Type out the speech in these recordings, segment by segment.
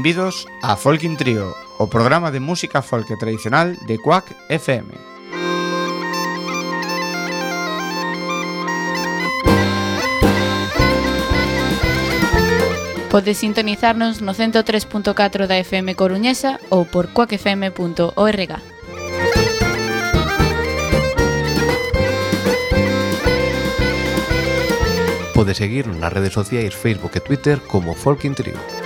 Benvidos a Folkin Trio, o programa de música folk tradicional de Quack FM. Podes sintonizarnos no 103.4 da FM Coruñesa ou por quackfm.org. Podes seguir nas redes sociais Facebook e Twitter como Folkin Trio.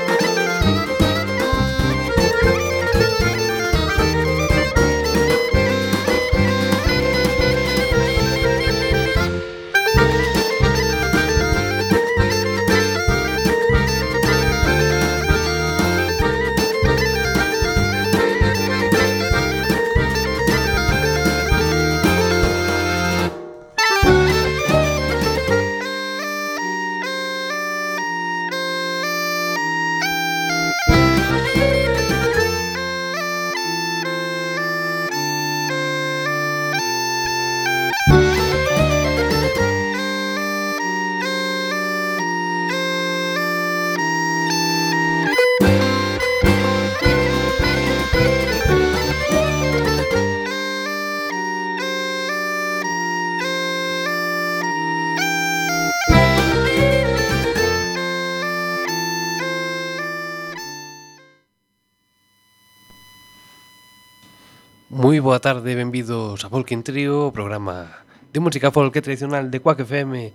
boa tarde, benvidos a Folk Trio, o programa de música folk tradicional de Quack FM.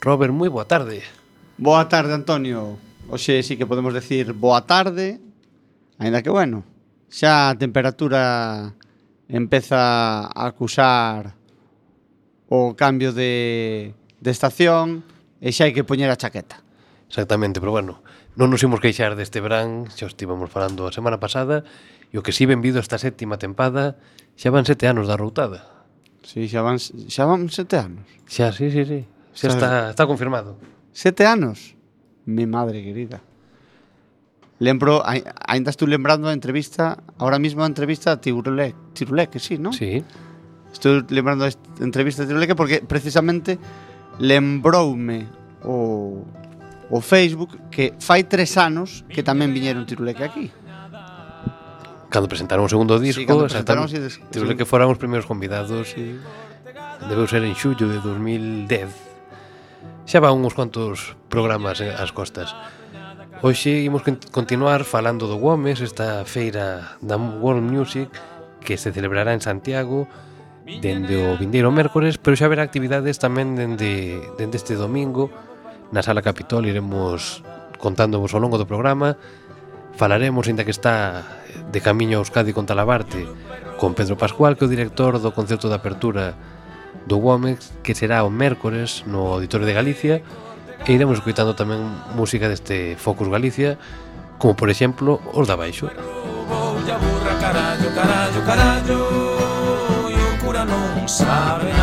Robert, moi boa tarde. Boa tarde, Antonio. Oxe, sí que podemos decir boa tarde, ainda que bueno, xa a temperatura empeza a acusar o cambio de, de estación e xa hai que poñer a chaqueta. Exactamente, pero bueno, non nos imos queixar deste verán, xa estivemos falando a semana pasada, e E o que si benvido esta sétima tempada xa van sete anos da routada. Sí, xa van, xa van sete anos. Xa, sí, sí, sí. Xa, xa está, está confirmado. Sete anos? Mi madre querida. Lembro, ainda estou lembrando a entrevista, ahora mismo a entrevista a Tiruleque, Tiruleque, sí, non? Sí. Estou lembrando a entrevista a Tiruleque porque precisamente lembroume o, o Facebook que fai tres anos que tamén viñeron Tiruleque aquí cando presentaron o segundo disco, sí, presentamos e des... que foran os primeiros convidados e debeu ser en xullo de 2010. Xa van uns cuantos programas eh, ás costas. Hoxe imos continuar falando do Gómez, esta feira da World Music que se celebrará en Santiago dende o vindeiro mércores, pero xa haberá actividades tamén dende, dende este domingo na Sala Capitol, iremos contándovos ao longo do programa Falaremos, ainda que está de camiño a Euskadi con Talabarte, con Pedro Pascual, que é o director do concerto de apertura do Womex, que será o mércores no Auditorio de Galicia, e iremos escuitando tamén música deste Focus Galicia, como por exemplo os da Baixo. Burra, carallo, carallo, carallo, e o cura non sabe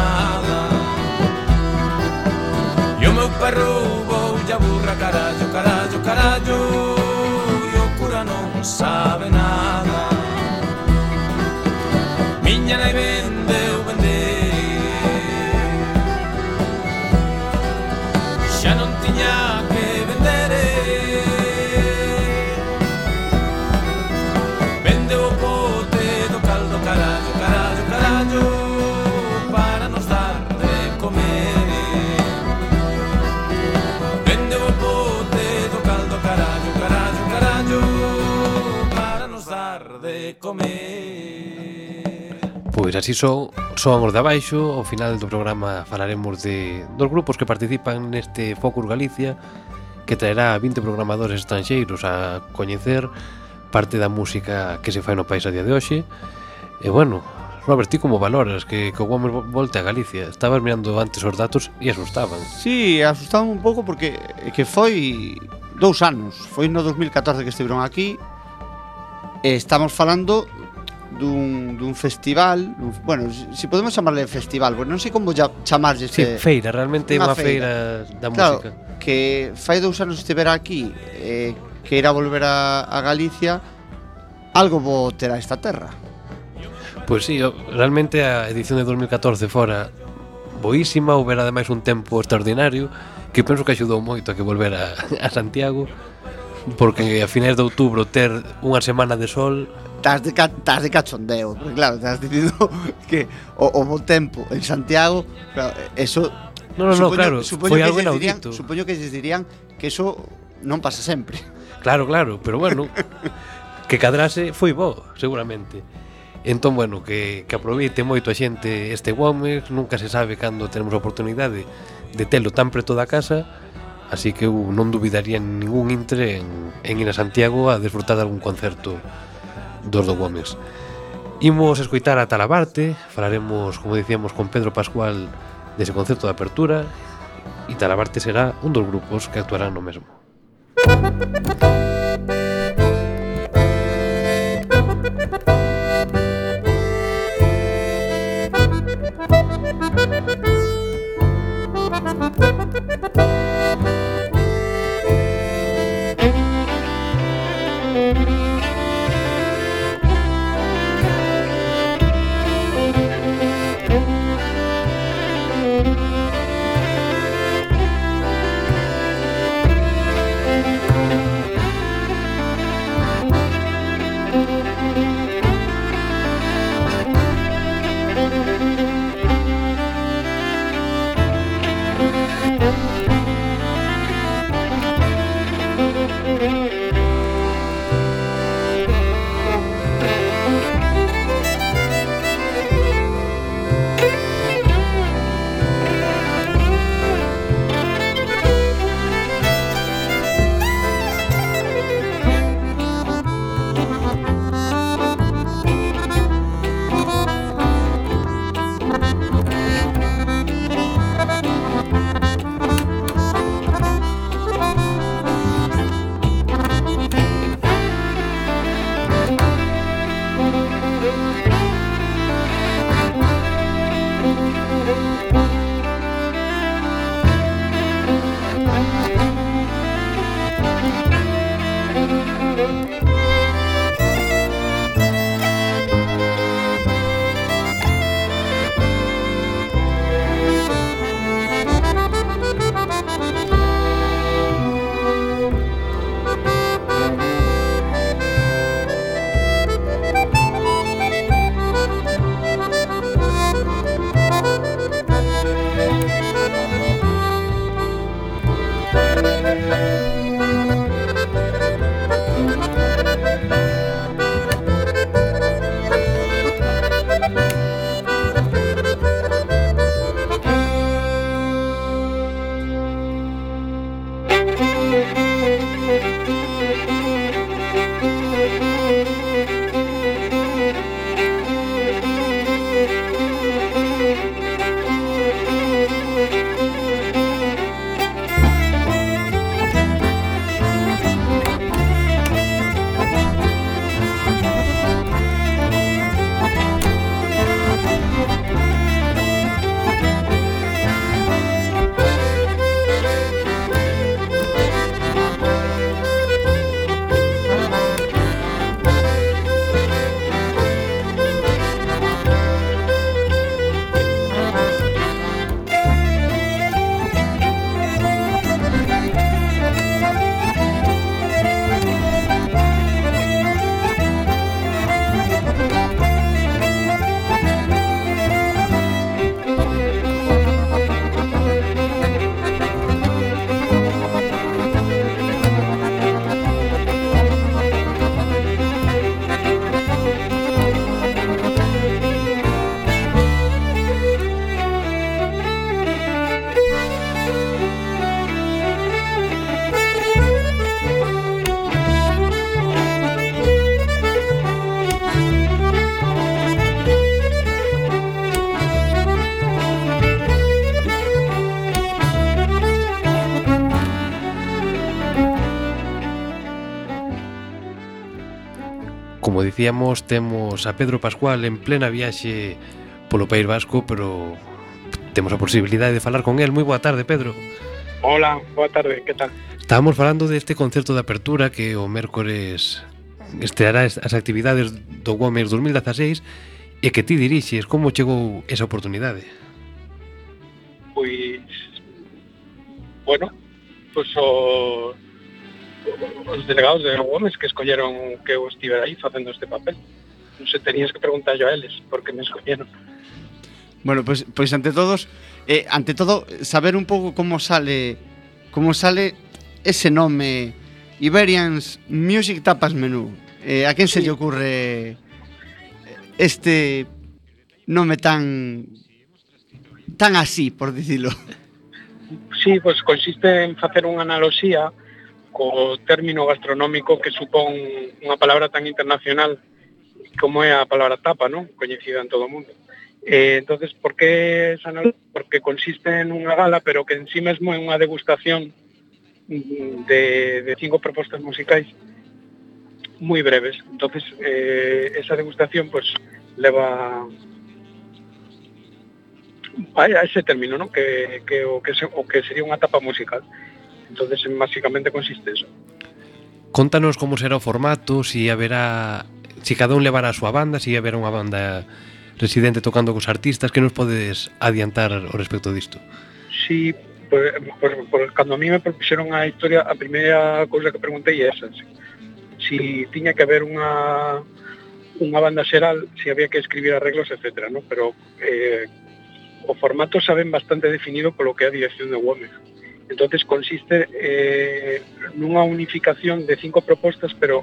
Pois así son, son os de abaixo Ao final do programa falaremos de dos grupos que participan neste Focus Galicia Que traerá 20 programadores estranxeiros a coñecer parte da música que se fai no país a día de hoxe. E bueno, Robert, ti como valoras que, que o Gómez volte a Galicia? Estabas mirando antes os datos e asustaban. Si, sí, asustaban un pouco porque que foi dous anos. Foi no 2014 que estiveron aquí E estamos falando dun, dun festival dun, Bueno, se si podemos chamarle festival bueno, Non sei como ya, chamarlle este, sí, Feira, realmente é unha feira. feira da claro, música que fai dous anos estivera aquí eh, Que era volver a, a Galicia Algo bo terá esta terra Pois pues sí, realmente a edición de 2014 fora boísima Houbera ademais un tempo extraordinario que penso que axudou moito a que volver a, a Santiago porque a finais de outubro ter unha semana de sol estás de, estás de cachondeo, porque claro, estás dicindo que o, o bo tempo en Santiago, claro, eso No, no, no, claro, supoño foi algo dirían, Supoño que lles dirían que eso non pasa sempre. Claro, claro, pero bueno, que cadrase foi bo, seguramente. Entón, bueno, que, que aproveite moito a xente este Womex, nunca se sabe cando tenemos a oportunidade de telo tan preto da casa, así que eu non dubidaría ningún intre en, en ir a Santiago a desfrutar de algún concerto dos do Gómez. Imos escoitar a Talabarte, falaremos, como dicíamos, con Pedro Pascual dese concerto de apertura e Talabarte será un dos grupos que actuarán no mesmo. Música dicíamos, temos a Pedro Pascual en plena viaxe polo País Vasco, pero temos a posibilidade de falar con el. Moi boa tarde, Pedro. Hola, boa tarde, que tal? Estábamos falando deste concerto de apertura que o mércores esteará as actividades do Gómez 2016 e que ti dirixes, como chegou esa oportunidade? Pois, bueno, pois o, os delegados de Gómez que escolleron que eu estivera aí facendo este papel. Non se tenías que preguntarlo a eles porque me escolleron. Bueno, pois, pues, pois pues ante todos, eh, ante todo, saber un pouco como sale como sale ese nome Iberians Music Tapas Menú. Eh, a quen se sí. lle ocurre este nome tan tan así, por dicilo? Sí, pois pues consiste en facer unha analoxía co término gastronómico que supón unha palabra tan internacional como é a palabra tapa, non? Coñecida en todo o mundo. Eh, entonces, por que esa Porque consiste en unha gala, pero que en sí mesmo é unha degustación de, de cinco propostas musicais moi breves. Entonces, eh, esa degustación pues leva a ese término, ¿no? Que, que, o, que se, o que sería unha etapa musical. Entonces, básicamente consiste eso. Contanos como será o formato, si haberá si cada un levará a súa banda, si haberá unha banda residente tocando cos artistas, que nos podes adiantar ao respecto disto? Si, sí, por, por, por, cando a mí me propuseron a historia, a primeira cousa que preguntei é esa. Si, si tiña que haber unha unha banda xeral, si había que escribir arreglos, etc. ¿no? Pero eh, o formato saben bastante definido polo que é a dirección de Gómez. Uh Entonces consiste eh, nunha unificación de cinco propostas, pero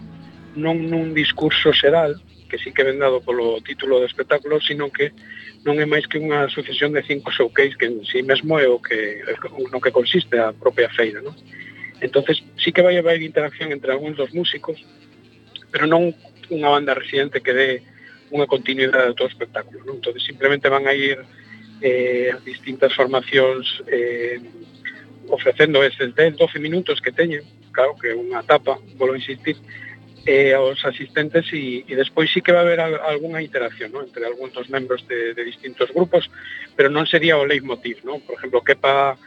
non nun discurso xeral, que sí que ven dado polo título do espectáculo, sino que non é máis que unha sucesión de cinco showcase que en sí mesmo é o que no que consiste a propia feira, non? Entonces sí que vai haber interacción entre algúns dos músicos, pero non unha banda residente que dé unha continuidade a todo o espectáculo, non? Entonces simplemente van a ir eh, as distintas formacións eh, ofrecendo eses 10, 12 minutos que teñen, claro que é unha etapa, volo insistir, eh, aos asistentes e, e despois sí que va a haber algunha interacción ¿no? entre algúns dos membros de, de distintos grupos, pero non sería o leitmotiv, ¿no? por exemplo, que pa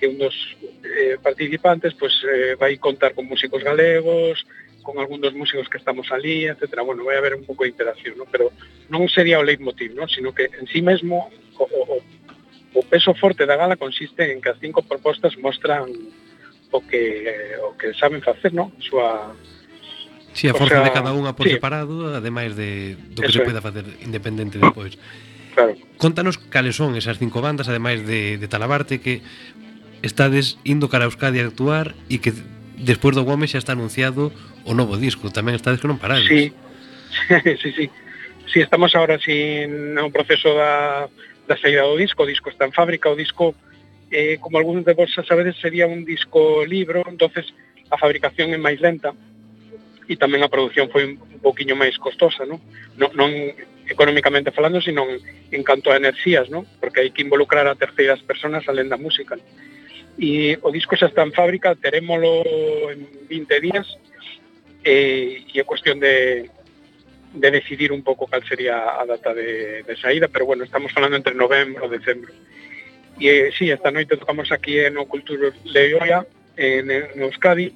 que un dos eh, participantes pues, eh, vai contar con músicos galegos, con algún dos músicos que estamos ali, etcétera. Bueno, vai haber un pouco de interacción, ¿no? pero non sería o leitmotiv, ¿no? sino que en sí mesmo o, o, O peso forte da gala consiste en que as cinco propostas mostran o que o que saben facer, non? A súa Si, sí, a forza sea, de cada unha por sí. separado, ademais de do que Eso se poida facer independente depois. Claro. Contanos cales son esas cinco bandas, ademais de, de Talabarte, que estades indo cara a Euskadi a actuar e que despois do Gómez xa está anunciado o novo disco. Tamén estades que non parades. Sí, sí, sí. sí. Sí, estamos ahora sin un proceso da da saída do disco, o disco está en fábrica, o disco, eh, como algúns de vos sabedes, sería un disco libro, entonces a fabricación é máis lenta e tamén a produción foi un poquinho máis costosa, non? Non, non económicamente falando, sino en, en canto a enerxías, non? Porque hai que involucrar a terceiras personas alén da música. E o disco xa está en fábrica, terémolo en 20 días, e, e é cuestión de, de decidir un pouco cal sería a data de, de saída, pero bueno, estamos falando entre novembro e decembro. E eh, sí, esta noite tocamos aquí en o Cultura Leoia, en, en Euskadi,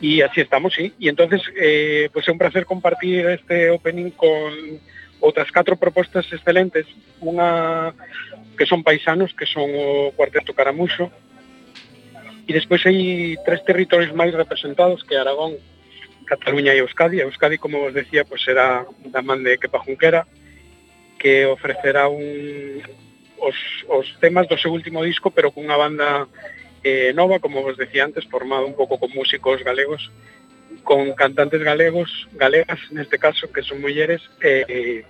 y así estamos, sí. Y entonces, eh, pues é un placer compartir este opening con outras catro propostas excelentes, unha que son paisanos, que son o Cuarteto Caramuxo, e despois hai tres territorios máis representados que Aragón, Cataluña e Euskadi. Euskadi, como vos decía, pues será da man de Kepa Junquera, que ofrecerá un, os, os temas do seu último disco, pero cunha banda eh, nova, como vos decía antes, formada un pouco con músicos galegos, con cantantes galegos, galegas neste caso, que son mulleres, e, eh,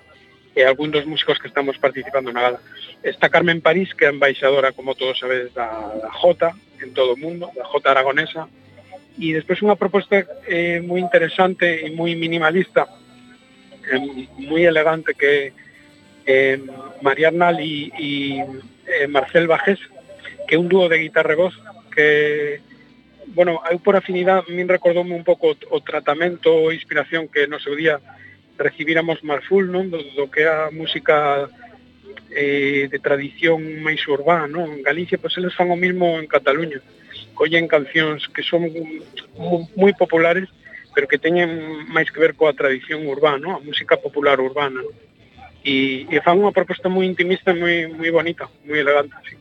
e algún dos músicos que estamos participando na gala. Está Carmen París, que é embaixadora, como todos sabedes, da, da Jota en todo o mundo, da Jota aragonesa, E despois unha proposta eh, moi interesante e moi minimalista, eh, moi elegante que eh, Mariana e, e eh, Marcel Bajés, que é un dúo de guitarra e voz que bueno, eu por afinidade min recordoume un pouco o, o tratamento ou inspiración que no seu día recibíramos Marful, non? Do, do que a música eh, de tradición máis urbana, non? En Galicia, pois eles fan o mismo en Cataluña. Uh collen cancións que son moi populares, pero que teñen máis que ver coa tradición urbana, a música popular urbana. Non? E, e fan unha proposta moi intimista, moi, moi bonita, moi elegante. Así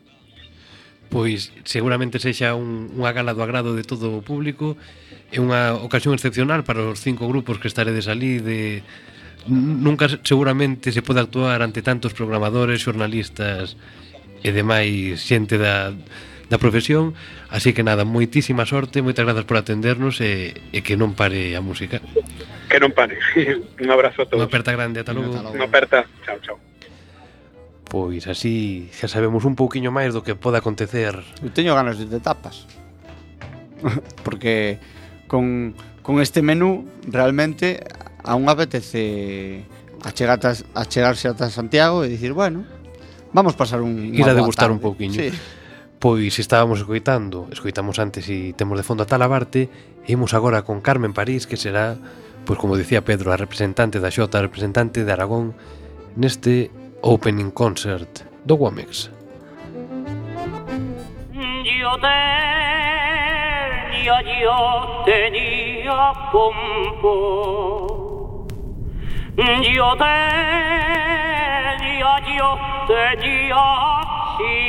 pois seguramente sexa un, unha gala do agrado de todo o público é unha ocasión excepcional para os cinco grupos que estaredes ali de nunca seguramente se pode actuar ante tantos programadores, xornalistas e demais xente da, da profesión, así que nada, moitísima sorte, moitas grazas por atendernos e, e que non pare a música. Que non pare. Un abrazo a todos. Unha aperta grande, ata logo. Unha aperta. Chao, chao. Pois así xa sabemos un pouquiño máis do que pode acontecer. Eu teño ganas de, tapas. Porque con, con este menú realmente a un apetece achegate, achegarse ata Santiago e dicir, bueno, vamos pasar un ir a degustar tarde. un pouquiño. Sí. Pois estábamos escoitando, escoitamos antes e temos de fondo a Talabarte, e imos agora con Carmen París, que será, pois como dicía Pedro, a representante da Xota, a representante de Aragón, neste opening concert do Guamex. Yo tenía, yo tenía pompo. Yo tenía, yo tenía, sí.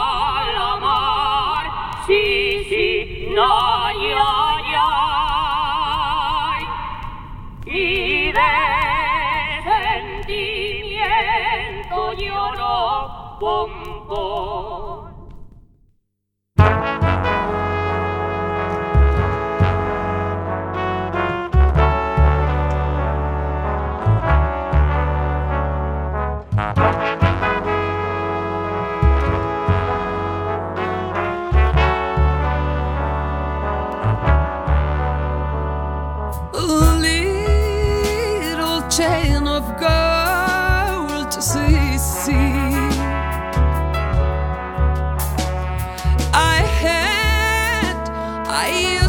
Boom! Boom! I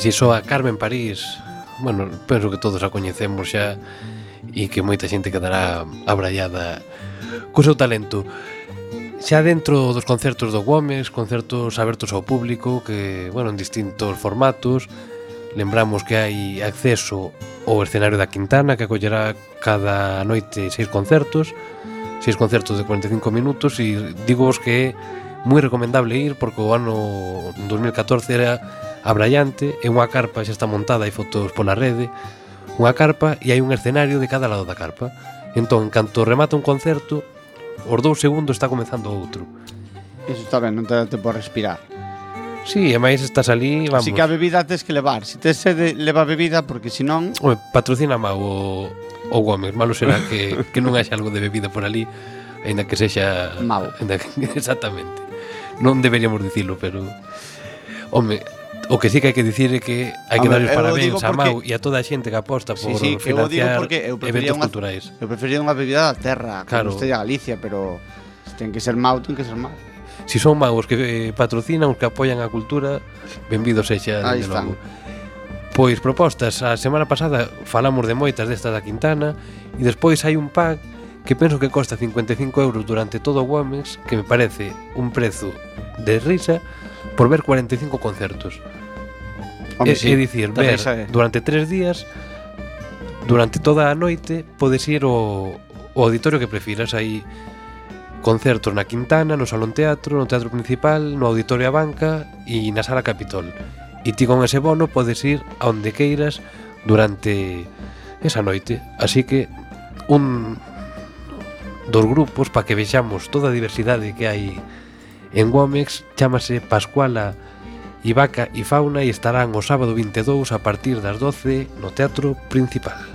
así soa Carmen París bueno, penso que todos a coñecemos xa e que moita xente quedará abrallada co seu talento. Xa dentro dos concertos do Gómez, concertos abertos ao público que, bueno, en distintos formatos Lembramos que hai acceso ao escenario da Quintana que acollerá cada noite seis concertos seis concertos de 45 minutos e digo vos que é moi recomendable ir porque o ano 2014 era abrallante e unha carpa xa está montada e fotos pola rede, unha carpa e hai un escenario de cada lado da carpa. Entón, canto remata un concerto, os dous segundos está comenzando outro. Iso está ben, non te dá tempo a respirar. Sí, e máis estás ali, vamos. Si que a bebida tes que levar. Si tes sede, leva bebida, porque senón... Home, patrocina má o, o Gómez. Malo será que, que non haxe algo de bebida por ali, ainda que sexa... Mau. Ainda que, exactamente. Non deberíamos dicilo, pero... Home, O que sí que hai que dicir é que hai que dar os parabéns a Mau e a toda a xente que aposta por sí, sí, financiar eu digo eu eventos unha, culturais. Eu prefería unha bebida da terra, claro. como a Galicia, pero se ten que ser Mau, ten que ser Mau. Si son magos que eh, patrocinan, os que apoian a cultura, benvidos sexa, están. logo. Pois propostas, a semana pasada falamos de moitas destas da Quintana e despois hai un pack que penso que costa 55 euros durante todo o Guames, que me parece un prezo de risa por ver 45 concertos. Home, é, eh, sí. é dicir, ver, é. durante tres días durante toda a noite podes ir ao, ao auditorio que prefiras aí concertos na Quintana, no Salón Teatro, no Teatro Principal, no Auditorio a Banca e na Sala Capitol. E ti con ese bono podes ir a onde queiras durante esa noite. Así que un dos grupos para que vexamos toda a diversidade que hai en Gómez chamase Pascuala Ivaca e Fauna e estarán o sábado 22 a partir das 12 no Teatro Principal.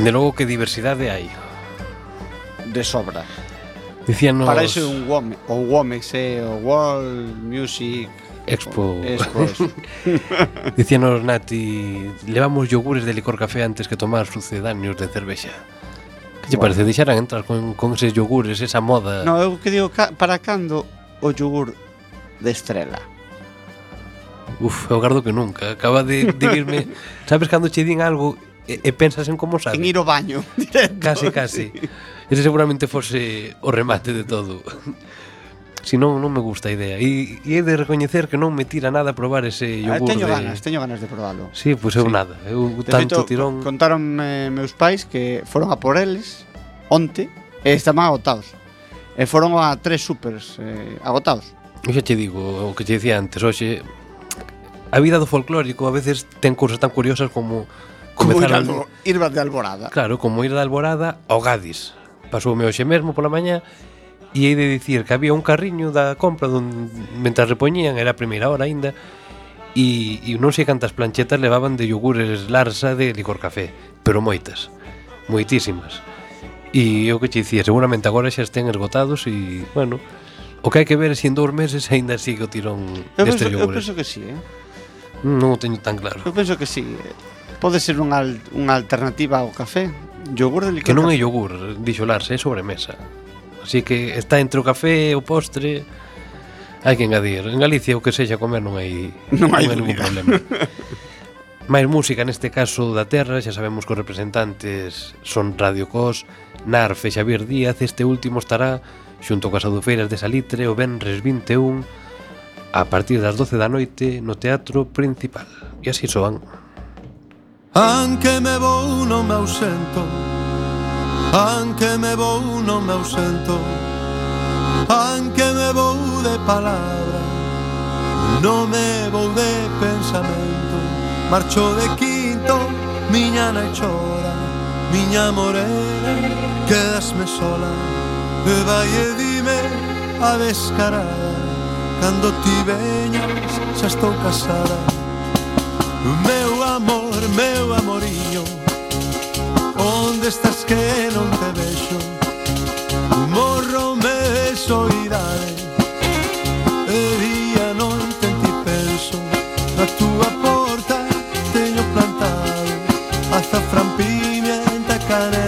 Dende logo que diversidade hai. De sobra. Dicíanos... Para iso un Wome, o Womex, eh, o World Music Expo. Expo Dicíanos Nati, levamos yogures de licor café antes que tomar sucedáneos de cervexa. Que che bueno. parece? Deixaran entrar con, con eses yogures, esa moda. No, eu que digo, ca, para cando o yogur de estrela? Uf, eu gardo que nunca. Acaba de, de irme... Sabes cando che din algo e, e pensas en como sabe. En ir ao baño. Directo, casi, casi. Sí. Ese seguramente fose o remate de todo. Si non, non me gusta a idea E, e he de recoñecer que non me tira nada probar ese ah, yogur Teño de... ganas, teño ganas de probalo Si, sí, pois pues eu sí. nada Eu de tanto feito, tirón Contaron meus pais que foron a por eles Onte E estaban agotados E foron a tres supers eh, agotados Eu xa te digo, o que te dicía antes Oxe, a vida do folclórico a veces ten cousas tan curiosas como Comezaron... Como ir, albo, ir de Alborada. Claro, como ir de Alborada ao Gadis. Pasoume hoxe mesmo pola mañá E hei de dicir que había un carriño da compra dun, Mentre repoñían, era a primeira hora aínda E, e non sei cantas planchetas levaban de yogures larsa de licor café Pero moitas, moitísimas. E o que che dicía, seguramente agora xa estén esgotados E, bueno, o que hai que ver é se en dous meses aínda sigue o tirón eu deste penso, Eu penso que sí, eh? Non o teño tan claro. Eu penso que sí, eh? Pode ser unha, unha alternativa ao café? Yogur de licor? Que non é yogur, dixo Lars, é sobremesa. Así que está entre o café e o postre hai que engadir. En Galicia o que sexa comer non hai non hai, non hai ningún problema. Máis música neste caso da Terra, xa sabemos que os representantes son Radio Cos, Narf e Xavier Díaz, este último estará xunto coas adufeiras de Salitre o Benres 21 a partir das 12 da noite no Teatro Principal. E así soan. Anche me vou non me ausento. Anche me vou non me ausento. Anche me vou de palabra Non me vou de pensamento Marcho de quinto, miña nai chora Miña morena, quedasme sola. E vai e dime a descarada. Cando ti veñas xa estou casada. Meu amor, meu amoriño Onde estás que non te vexo? Morro me soidade E día non te ti penso. Na túa porta teño plantado Azafrán, pimienta, canela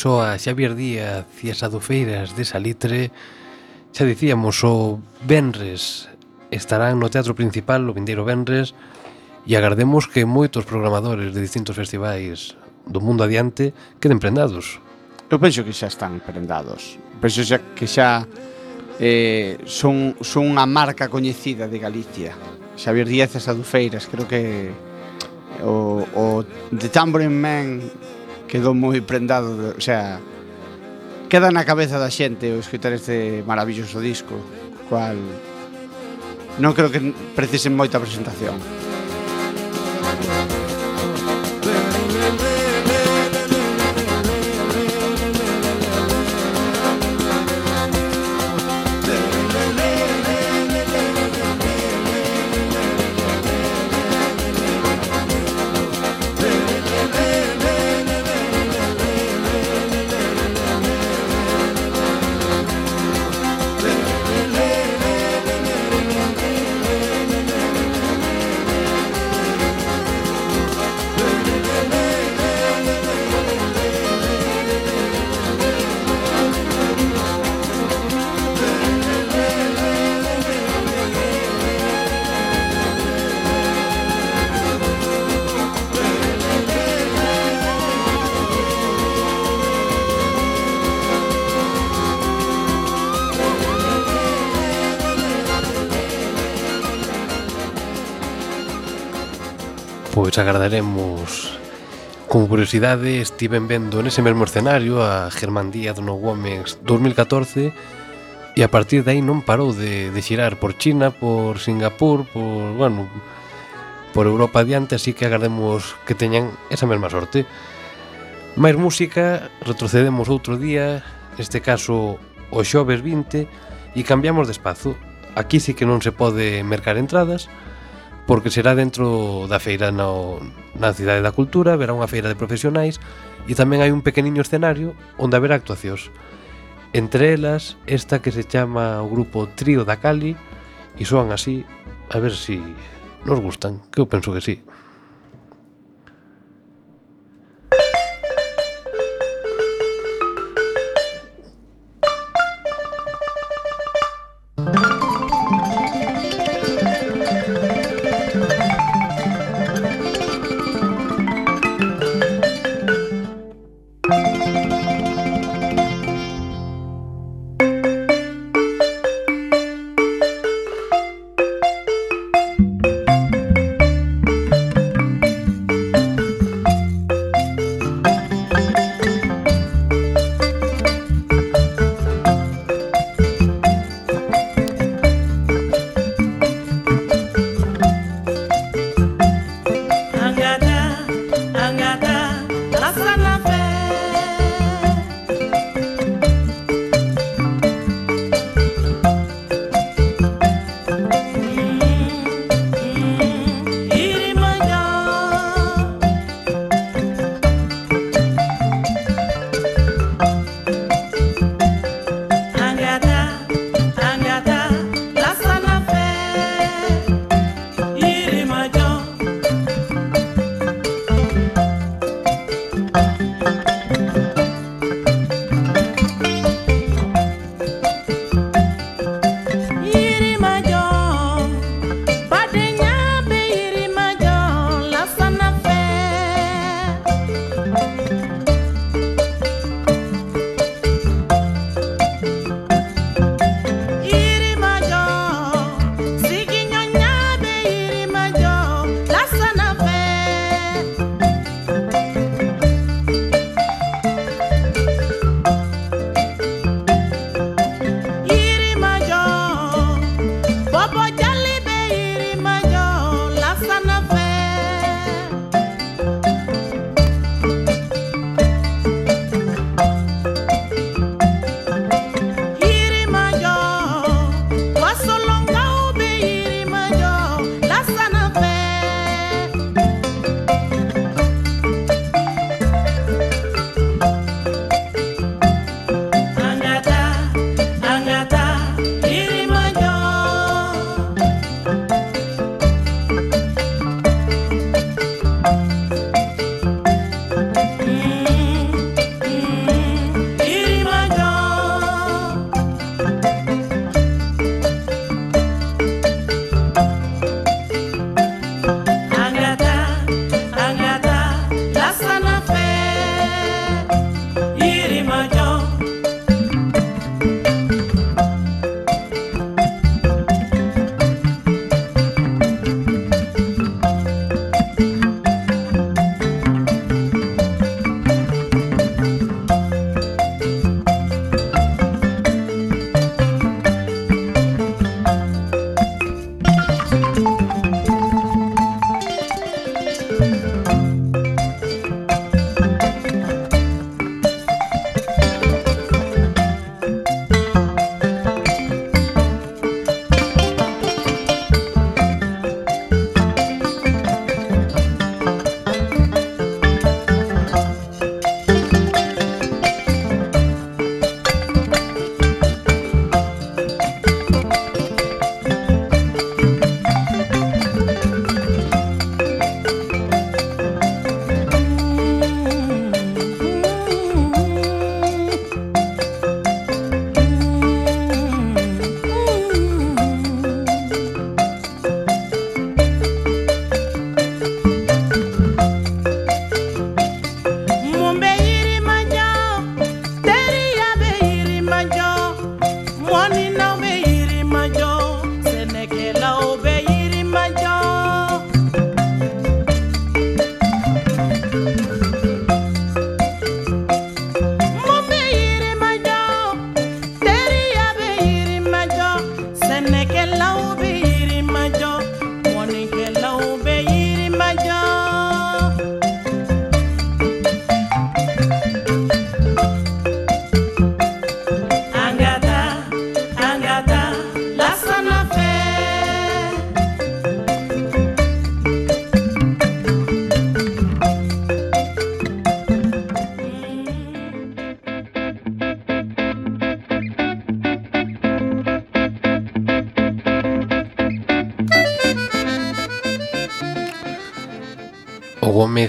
soa a Xavier Díaz e as adufeiras de Salitre, xa dicíamos, o Benres estarán no Teatro Principal o Vindeiro Benres e agardemos que moitos programadores de distintos festivais do mundo adiante queden prendados. Eu penso que xa están prendados. Penso xa que xa eh, son, son unha marca coñecida de Galicia. Xavier Díaz e as adufeiras, creo que o, o The Tambourine Man quedou moi prendado, o sea, queda na cabeza da xente o escutar este maravilloso disco, cual non creo que precisen moita presentación. pois agardaremos Como curiosidade, estiven vendo nese mesmo escenario a Germán Díaz no Gómez 2014 e a partir de aí non parou de, de xirar por China, por Singapur, por, bueno, por Europa adiante, así que agardemos que teñan esa mesma sorte. Máis música, retrocedemos outro día, neste caso o xoves 20, e cambiamos de espazo. Aquí sí que non se pode mercar entradas, porque será dentro da feira no, na Cidade da Cultura, verá unha feira de profesionais e tamén hai un pequeniño escenario onde haberá actuacións. Entre elas, esta que se chama o grupo Trío da Cali e soan así, a ver si nos gustan, que eu penso que sí.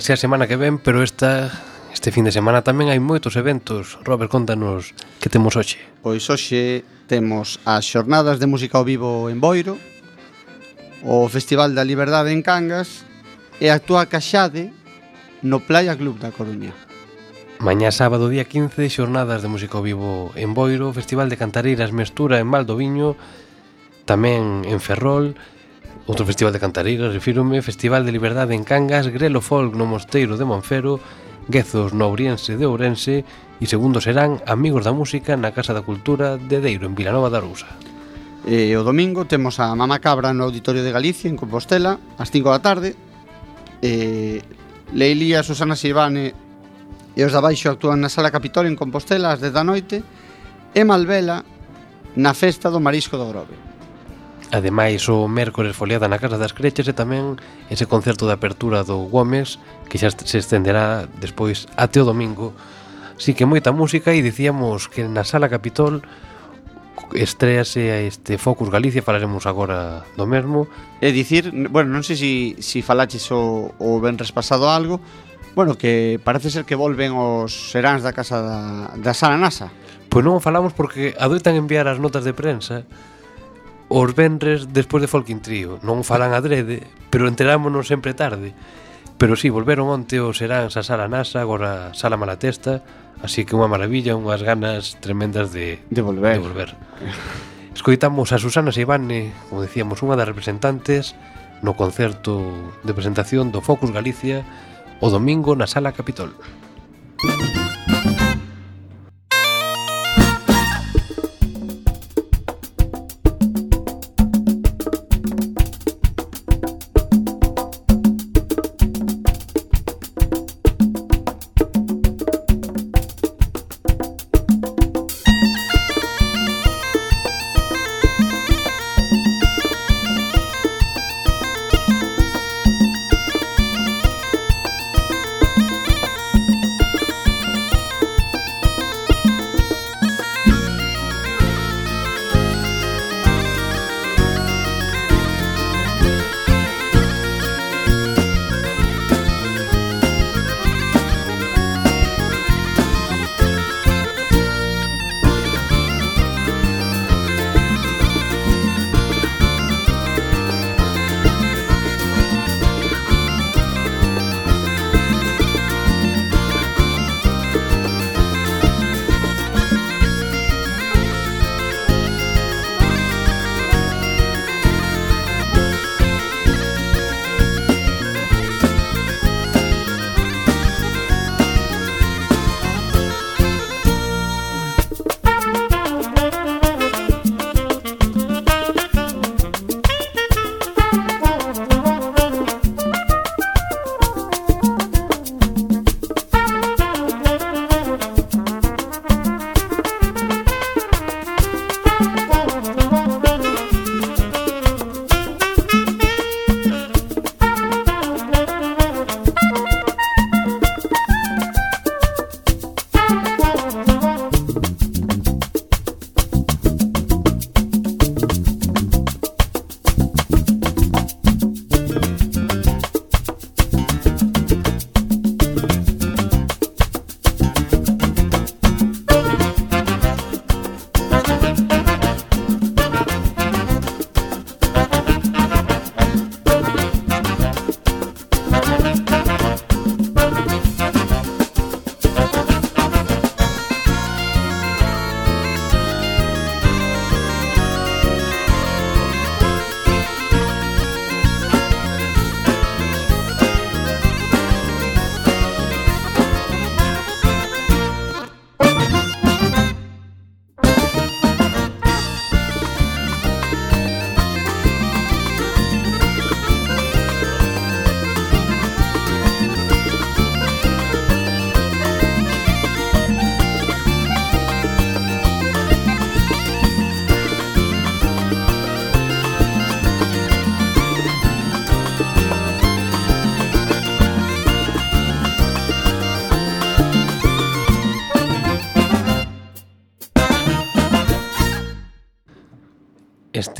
vai a semana que ven, pero esta este fin de semana tamén hai moitos eventos. Robert, contanos que temos hoxe. Pois hoxe temos as xornadas de música ao vivo en Boiro, o Festival da Liberdade en Cangas e actúa Caxade no Playa Club da Coruña. Mañá sábado día 15, xornadas de música ao vivo en Boiro, Festival de Cantareiras Mestura en Valdoviño, tamén en Ferrol Outro festival de Cantareira, refírome, Festival de Liberdade en Cangas, Grelo Folk no Mosteiro de Monfero, Guezos no Ouriense de Ourense e segundo serán Amigos da Música na Casa da Cultura de Deiro en Vilanova da Arousa. E o domingo temos a Mama Cabra no Auditorio de Galicia en Compostela ás 5 da tarde. E Leilía, Susana Silvane e os da baixo actúan na Sala Capitolio en Compostela ás 10 da noite e Malvela na Festa do Marisco do Grove. Ademais, o mércores foliada na Casa das Creches e tamén ese concerto de apertura do Gómez que xa se estenderá despois até o domingo. Si que moita música e dicíamos que na Sala Capitol estrease a este Focus Galicia, falaremos agora do mesmo. É dicir, bueno, non sei se si, si falaches o, o venres pasado algo, bueno, que parece ser que volven os seráns da casa da, da Sala NASA. Pois non falamos porque adoitan enviar as notas de prensa os vendres despois de Folkin Trio. Non falan adrede, pero enterámonos sempre tarde. Pero si, sí, volveron onte os seráns a Sala Nasa, agora Sala Malatesta, así que unha maravilla, unhas ganas tremendas de, de volver. De volver. Escoitamos a Susana Seibane, como decíamos, unha das representantes no concerto de presentación do Focus Galicia o domingo na Sala Capitol. Música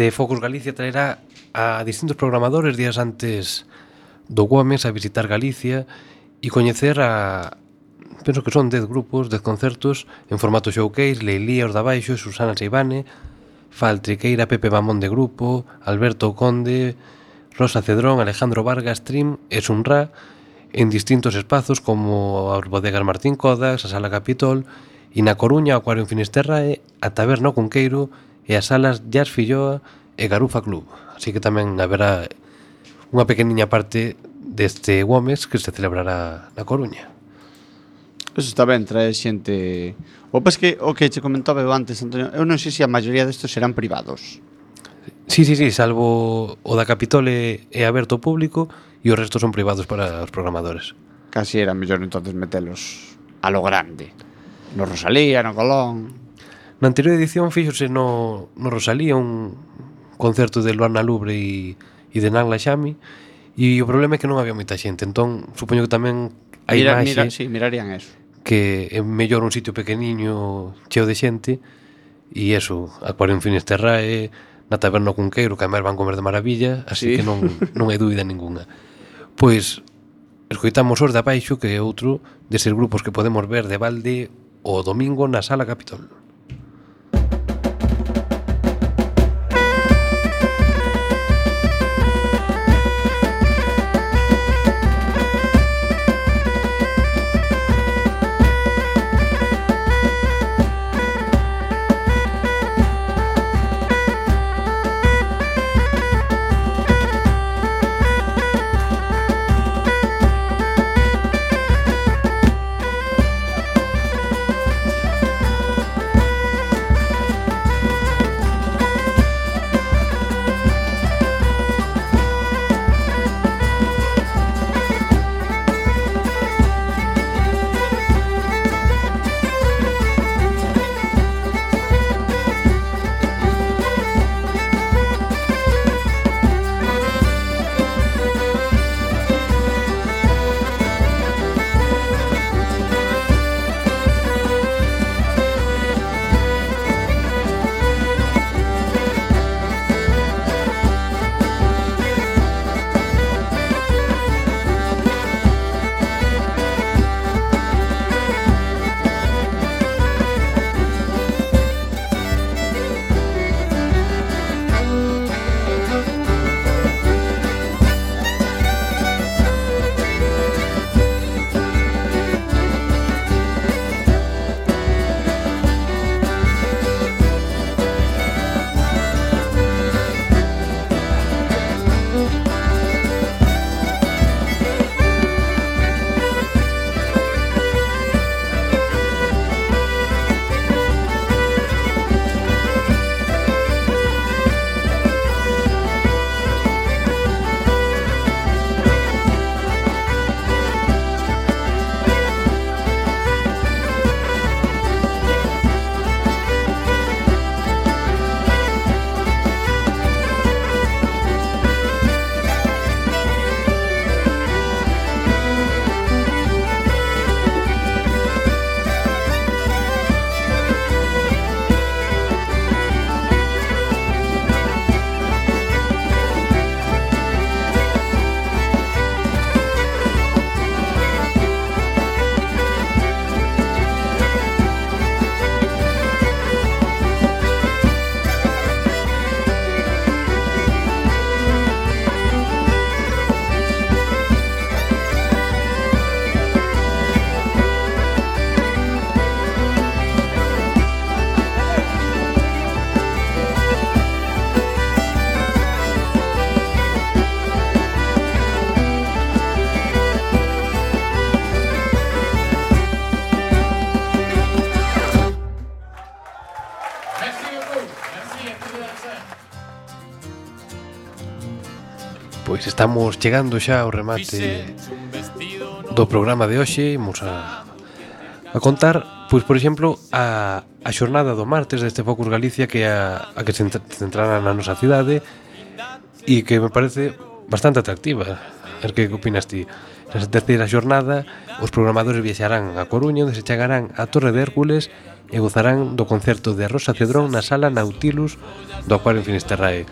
de Focus Galicia traerá a distintos programadores días antes do Gómez a visitar Galicia e coñecer a penso que son 10 grupos, 10 concertos en formato showcase, Leilía os da baixo, Susana Seibane, Faltriqueira, Pepe Mamón de grupo, Alberto Conde, Rosa Cedrón, Alejandro Vargas, Trim e Sunra en distintos espazos como as bodegas Martín Codas, a Sala Capitol, e na Coruña, o Acuario Finisterra e a Taberna Cunqueiro, e as salas Jazz Filloa e Garufa Club. Así que tamén haberá unha pequeniña parte deste Gómez que se celebrará na Coruña. Eso está ben, trae xente... O pas que o que che comentaba eu antes, Antonio, eu non sei se a maioría destos serán privados. Sí, sí, sí, salvo o da Capitole é aberto ao público e o resto son privados para os programadores. Casi era mellor entonces metelos a lo grande. No Rosalía, no Colón... Na anterior edición fíxose no, no Rosalía un concerto de Luana Lubre e, e de Nagla Xami e o problema é que non había moita xente. Entón supoño que tamén a Mira, imaxe mira, eh, sí, mirarían eso. que é mellor un sitio pequeniño cheo de xente e eso, acuario en Finisterrae na taberna Cunqueiro que además van comer de maravilla así sí. que non, non hai dúbida ninguna pois escoitamos os de abaixo que é outro deses grupos que podemos ver de balde o domingo na sala Capitol. Estamos chegando xa ao remate do programa de hoxe. Imos a, a contar, pois por exemplo, a, a xornada do martes deste Focus Galicia Que a, a que se centrará na nosa cidade E que me parece bastante atractiva. A ver que opinas ti? Na terceira xornada, os programadores viaxarán a Coruña Onde se chegarán a Torre de Hércules e gozarán do concerto de Rosa Cedrón na sala Nautilus do Acuario Finisterrae.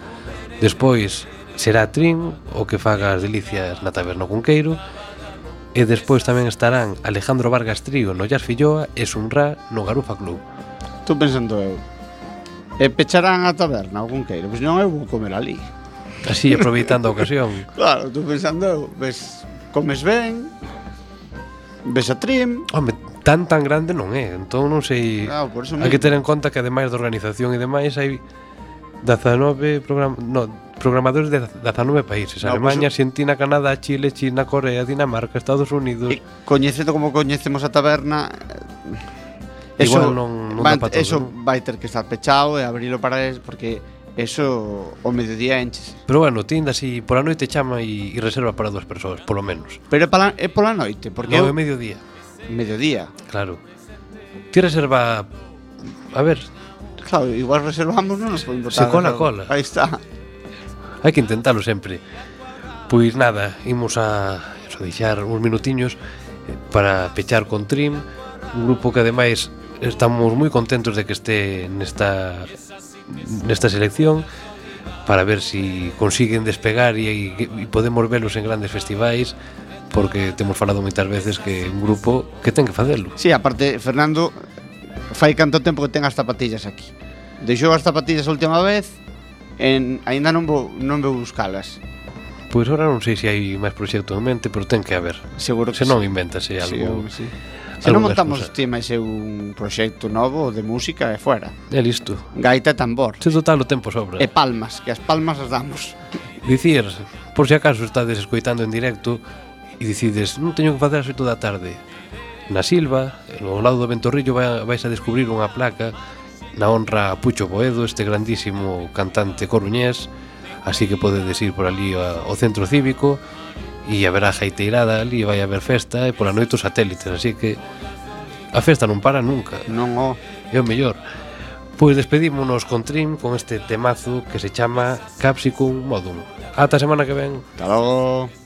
Despois, será Trim o que faga as delicias na Taberna Cunqueiro e despois tamén estarán Alejandro Vargas Trío no Jazz Filloa e Sunra no Garufa Club. Estou pensando eu. E pecharán a taberna o Cunqueiro, pois non eu vou comer ali. Así, aproveitando a ocasión. claro, estou pensando eu, ves, comes ben, ves a Trim... Home, tan tan grande non é, entón non sei... Claro, por eso hai que ter en conta que ademais de organización e demais hai 19 programas... No, programadores de 19 países, no, Alemania, pues, Argentina, Canadá, Chile, China, Corea, Dinamarca, Estados Unidos. E coñecendo como coñecemos a taberna, eso Igual non, non vai, todo, eso ¿no? vai ter que estar pechado e abrilo para es porque eso o mediodía enches. Pero bueno, ti ainda por a noite chama e, e reserva para dúas persoas, polo menos. Pero é, pala, é pola noite, porque no, eu... é mediodía. Mediodía. Claro. Ti reserva A ver, Claro, igual reservamos, non nos podemos botar. Se cola, cola. Aí está hai que intentalo sempre. Pois nada, imos a deixar uns minutiños eh, para pechar con Trim, un grupo que ademais estamos moi contentos de que este nesta nesta selección para ver se si consiguen despegar e, e podemos velos en grandes festivais porque temos falado moitas veces que un grupo que ten que facelo. Si, sí, aparte Fernando fai canto tempo que ten as zapatillas aquí. Deixou as zapatillas a última vez en, ainda non vou, non vou buscalas. Pois ora non sei se hai máis proxectos en mente, pero ten que haber. Seguro que se non sí. inventase algo. Sí, sí. Se non montamos excusa. ti máis un proxecto novo de música e fuera. É listo. Gaita e tambor. Se total o tempo sobra. E palmas, que as palmas as damos. Dicir, por si acaso estades escoitando en directo e decides, non teño que facer as 8 da tarde. Na Silva, ao lado do Ventorrillo vais a descubrir unha placa na honra a Pucho Boedo, este grandísimo cantante coruñés, así que podedes ir por ali ao centro cívico e haberá jaiteirada ali, vai haber festa e pola noite os satélites, así que a festa non para nunca. Non o. É o mellor. Pois despedímonos con Trim con este temazo que se chama Capsicum Modum. Ata a semana que ven. Hasta logo.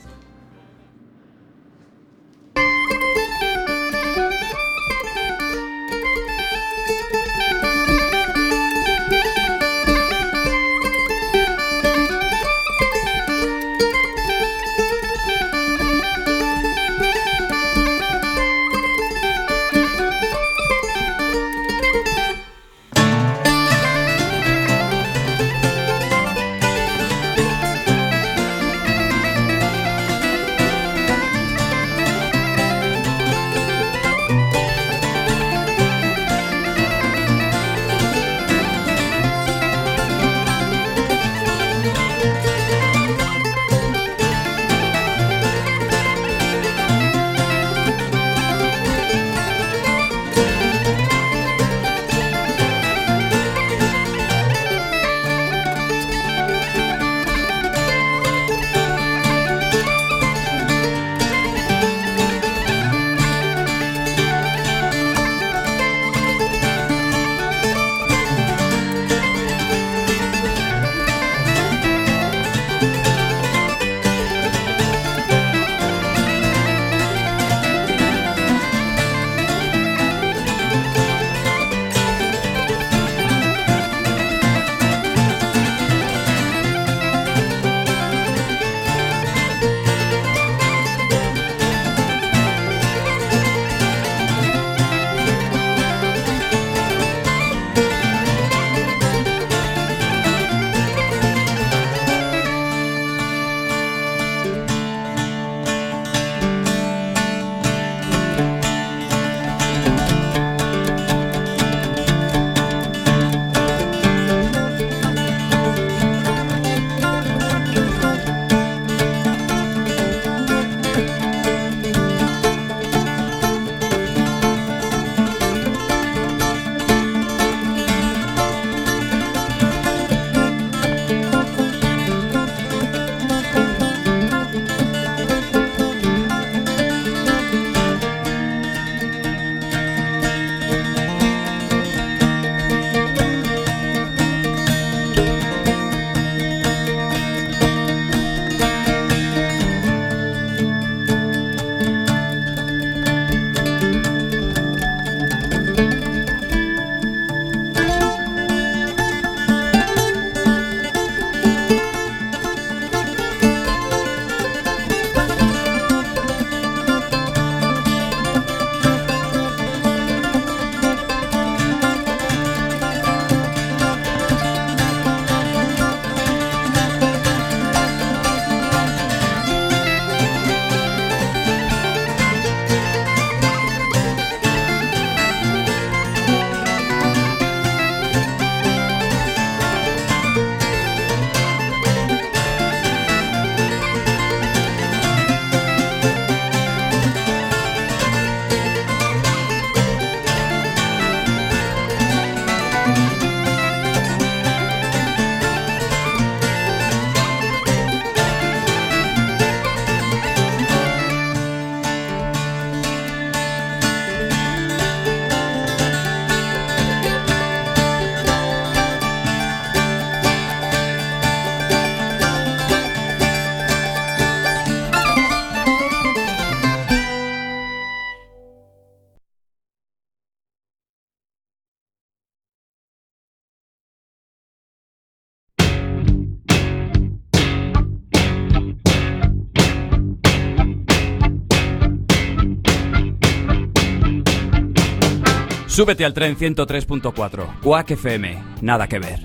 Súbete al tren 103.4, Quack FM, nada que ver.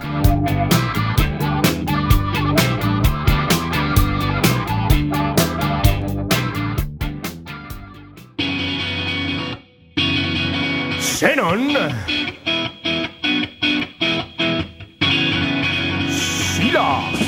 Xenon. Sila.